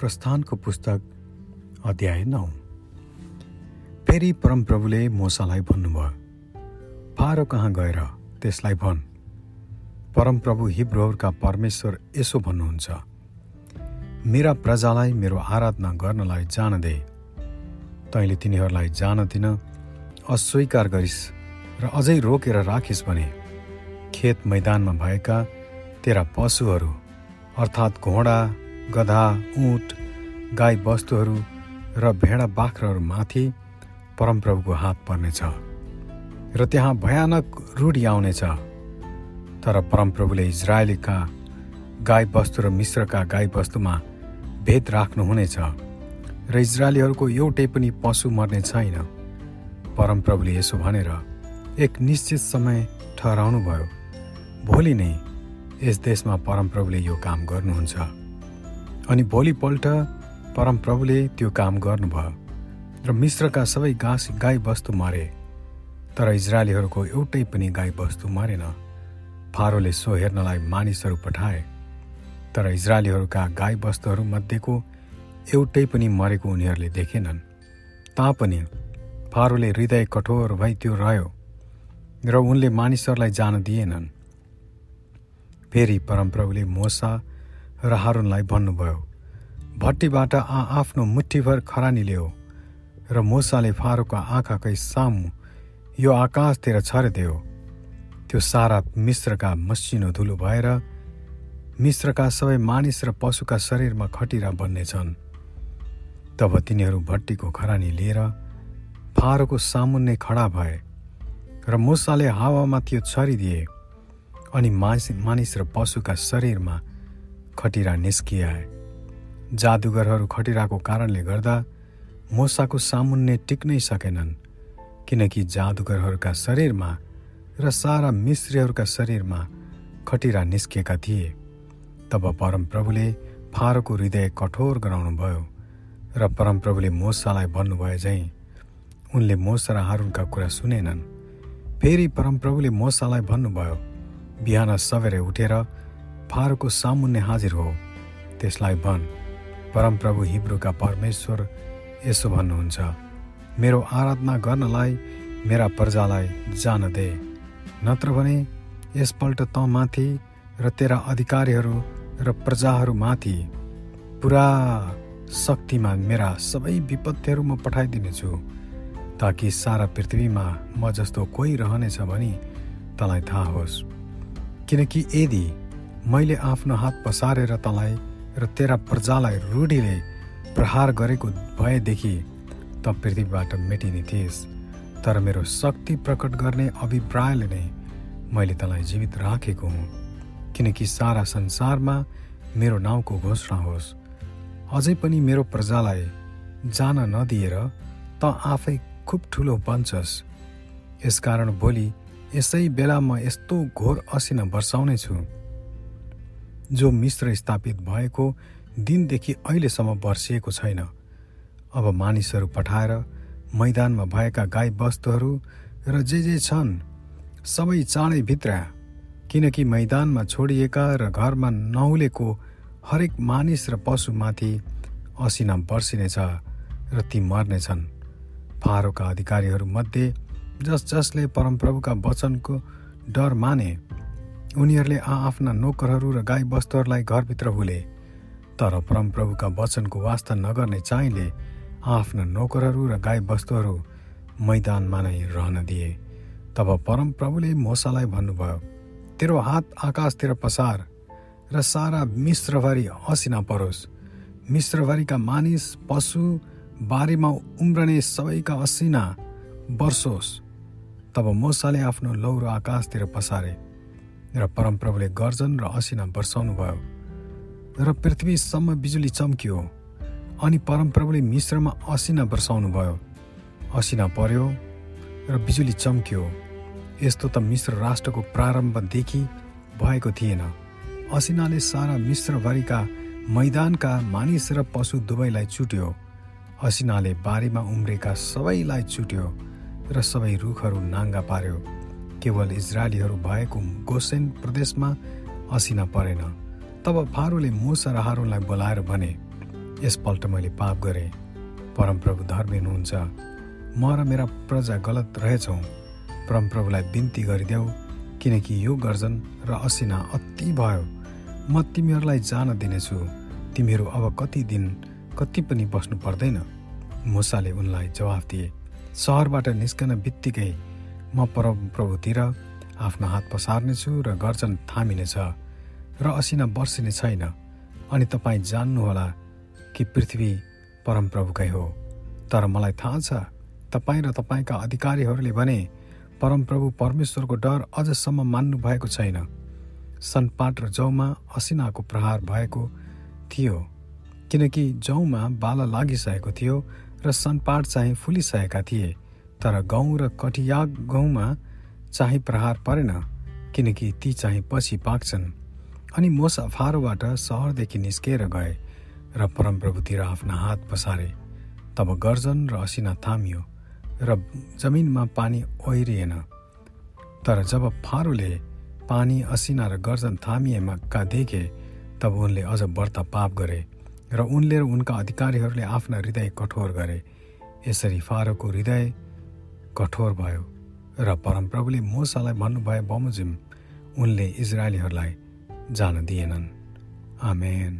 प्रस्थानको पुस्तक अध्याय नौ। फेरि परमप्रभुले मोसालाई भन्नुभयो फारो कहाँ गएर त्यसलाई भन्। परमप्रभु हिब्रोहरूका परमेश्वर यसो भन्नुहुन्छ मेरा प्रजालाई मेरो आराधना गर्नलाई जान दे। तैँले तिनीहरूलाई जान दिन अस्वीकार गरिस् र अझै रोकेर राखिस् भने खेत मैदानमा भएका तेरा पशुहरू अर्थात् घोडा गधा उँट गाई वस्तुहरू र भेडा बाख्राहरूमाथि परमप्रभुको हात पर्नेछ र त्यहाँ भयानक रूढी आउनेछ। तर परमप्रभुले इजरायलीका गाई वस्तु र मिश्रका गाई वस्तुमा भेद राख्नुहुनेछ र इजरायलीहरूको एउटै पनि पशु मर्ने छैन। परमप्रभुले यसो भनेर एक निश्चित समय ठहराउनु भयो भोलि नै यस देशमा परमप्रभुले यो काम गर्नुहुन्छ। अनि भोलिपल्ट परमप्रभुले त्यो काम गर्नुभयो र मिश्रका सबै घाँस गाई वस्तु मरे। तर इजरायलीहरूको एउटै पनि गाई वस्तु मरेन। फारोले सो हेर्नलाई मानिसहरू पठाए। तर इजरायलीहरूका गाई वस्तुहरू मध्येको एउटै पनि मरेको उनीहरूले देखेनन्। तापनि फारोले हृदय कठोर भई त्यो रह्यो र उनले मानिसहरूलाई जान दिएनन्। फेरि परमप्रभुले मोसा र हारुनलाई भन्नुभयो भट्टीबाट आ आफ्नो मुठीभर खरानी ल्याऊ र मोसाले फारोको आँखाकै सामु यो आकाशतिर छरिदियो त्यो सारा मिश्रका मसिनो धुलो भएर मिश्रका सबै मानिस र पशुका शरीरमा खटिरा बन्नेछन्। तब तिनीहरू भट्टीको खरानी लिएर फारोको सामुन्ने खडा भए र मुसाले हावामा त्यो छरिदिए अनि मानिस र पशुका शरीरमा खटिरा निस्किआए जादुगरहरू खटिराको कारणले गर्दा मोसाको सामुन्ने टिक्नै सकेनन् किनकि जादुगरहरूका शरीरमा र सारा मिश्रीहरूका शरीरमा खटिरा निस्किएका थिए। तब परमप्रभुले फारोको हृदय कठोर गराउनु भयो र परमप्रभुले मोसालाई भन्नुभयो झैँ उनले मोसा र हारुनका कुरा सुनेनन्। फेरि परमप्रभुले मोसालाई भन्नुभयो बिहान सवेरै उठेर फारोको सामुन्ने हाजिर हो। त्यसलाई भन्। परमप्रभु हिब्रूका परमेश्वर यसो भन्नुहुन्छ मेरो आराधना गर्नलाई मेरा प्रजालाई जान दे। नत्र भने यसपल्ट त माथि र तेरा अधिकारीहरू र प्रजाहरूमाथि पुरा शक्तिमा मेरा सबै विपत्तिहरू म पठाइदिनेछु ताकि सारा पृथ्वीमा म जस्तो कोही रहनेछ भनी तँलाई थाहा होस्। किनकि यदि मैले आफ्नो हात पसारेर तँलाई र तेरा प्रजालाई रूढीले प्रहार गरेको भएदेखि त पृथ्वीबाट मेटिने थिएस्। तर मेरो शक्ति प्रकट गर्ने अभिप्रायले नै मैले तँलाई जीवित राखेको हुँ किनकि सारा संसारमा मेरो नाउँको घोषणा होस्। अझै पनि मेरो प्रजालाई जान नदिएर त आफै खुब ठुलो बन्छस्। यसकारण भोलि यसै बेला म यस्तो घोर असिना वर्षाउने छु जो मिश्र स्थापित भएको दिनदेखि अहिलेसम्म वर्षिएको छैन। अब मानिसहरू पठाएर मैदानमा भएका गाई वस्तुहरू र जे जे छन् सबै चाँडै भित्र किनकि मैदानमा छोडिएका र घरमा नहुलेको हरेक मानिस र पशुमाथि असिना वर्षिनेछ र ती मर्नेछन्। फारोका अधिकारीहरूमध्ये जस जसले परमप्रभुका वचनको डर माने उनीहरूले आफ्ना नोकरहरू र गाई वस्तुहरूलाई घरभित्र हुले। तर परमप्रभुका वचनको वास्ता नगर्ने चाहिँले आफ्ना नोकरहरू र गाई वस्तुहरू मैदानमा नै रहन दिए। तब परमप्रभुले मोसालाई भन्नुभयो तेरो हात आकाशतिर पसार र सारा मिश्रभरि असिना परोस्। मिश्रभरिका मानिस पशु बारीमा उम्रने सबैका असिना वर्षोस् तब मोसाले आफ्नो लौरो आकाशतिर पसारे। र परमप्रभुले गर्जन र असिना वर्षाउनु भयो र पृथ्वीसम्म बिजुली चम्कियो अनि परमप्रभुले मिश्रमा असिना वर्षाउनु भयो असिना पर्यो र बिजुली चम्कियो। यस्तो त मिश्र राष्ट्रको प्रारम्भदेखि भएको थिएन। असिनाले सारा मिश्रभरिका मैदानका मानिस र पशु दुवैलाई चुट्यो। असिनाले बारीमा उम्रेका सबैलाई चुट्यो र सबै रुखहरू नाङ्गा पार्यो। केवल इजरायलीहरू भएको गोसेन प्रदेशमा असिना परेन। तब फारोले मुसा र हारूलाई बोलाएर भने यसपल्ट मैले पाप गरेँ। परमप्रभु धर्मी हुनुहुन्छ। म र मेरा प्रजा गलत रहेछौँ। परमप्रभुलाई बिन्ती गरिदेऊ किनकि यो गर्जन र असिना अति भयो। म तिमीहरूलाई जान दिनेछु। तिमीहरू अब कति दिन कति पनि बस्नु पर्दैन। मुसाले उनलाई जवाफ दिए। सहरबाट निस्कन बित्तिकै म परमप्रभुतिर आफ्नो हात पसार्नेछु र गर्जन थामिनेछ र असिना वर्षिने छैन। अनि तपाईँ जान्नुहोला कि पृथ्वी परमप्रभुकै हो। तर मलाई थाहा छ तपाईँ र तपाईँका अधिकारीहरूले भने परमप्रभु परमेश्वरको डर अझसम्म मान्नु भएको छैन। सनपाट र जौमा असिनाको प्रहार भएको थियो किनकि जौमा बाला लागिसकेको थियो र सनपाट चाहिँ फुलिसकेका थिए। तर गहुँ र कटिया गहुँमा चाहिँ प्रहार परेन किनकि ती चाहिँ पछि पाक्छन्। अनि मोसा फारोबाट सहरदेखि निस्केर गए र परमप्रभुतिर आफ्ना हात पसारे। तब गर्जन र असिना थामियो र जमिनमा पानी ओहिरिएन। तर जब फारोले पानी असिना र गर्जन थामिएका देखे तब उनले अझ व्रत पाप गरे र उनले र उनका अधिकारीहरूले आफ्ना हृदय कठोर गरे। यसरी फारोको हृदय कठोर भयो र परमप्रभुले मोसालाई भन्नुभयो बमोजिम उनले इजरायलीहरूलाई जान दिएनन्। आमेन।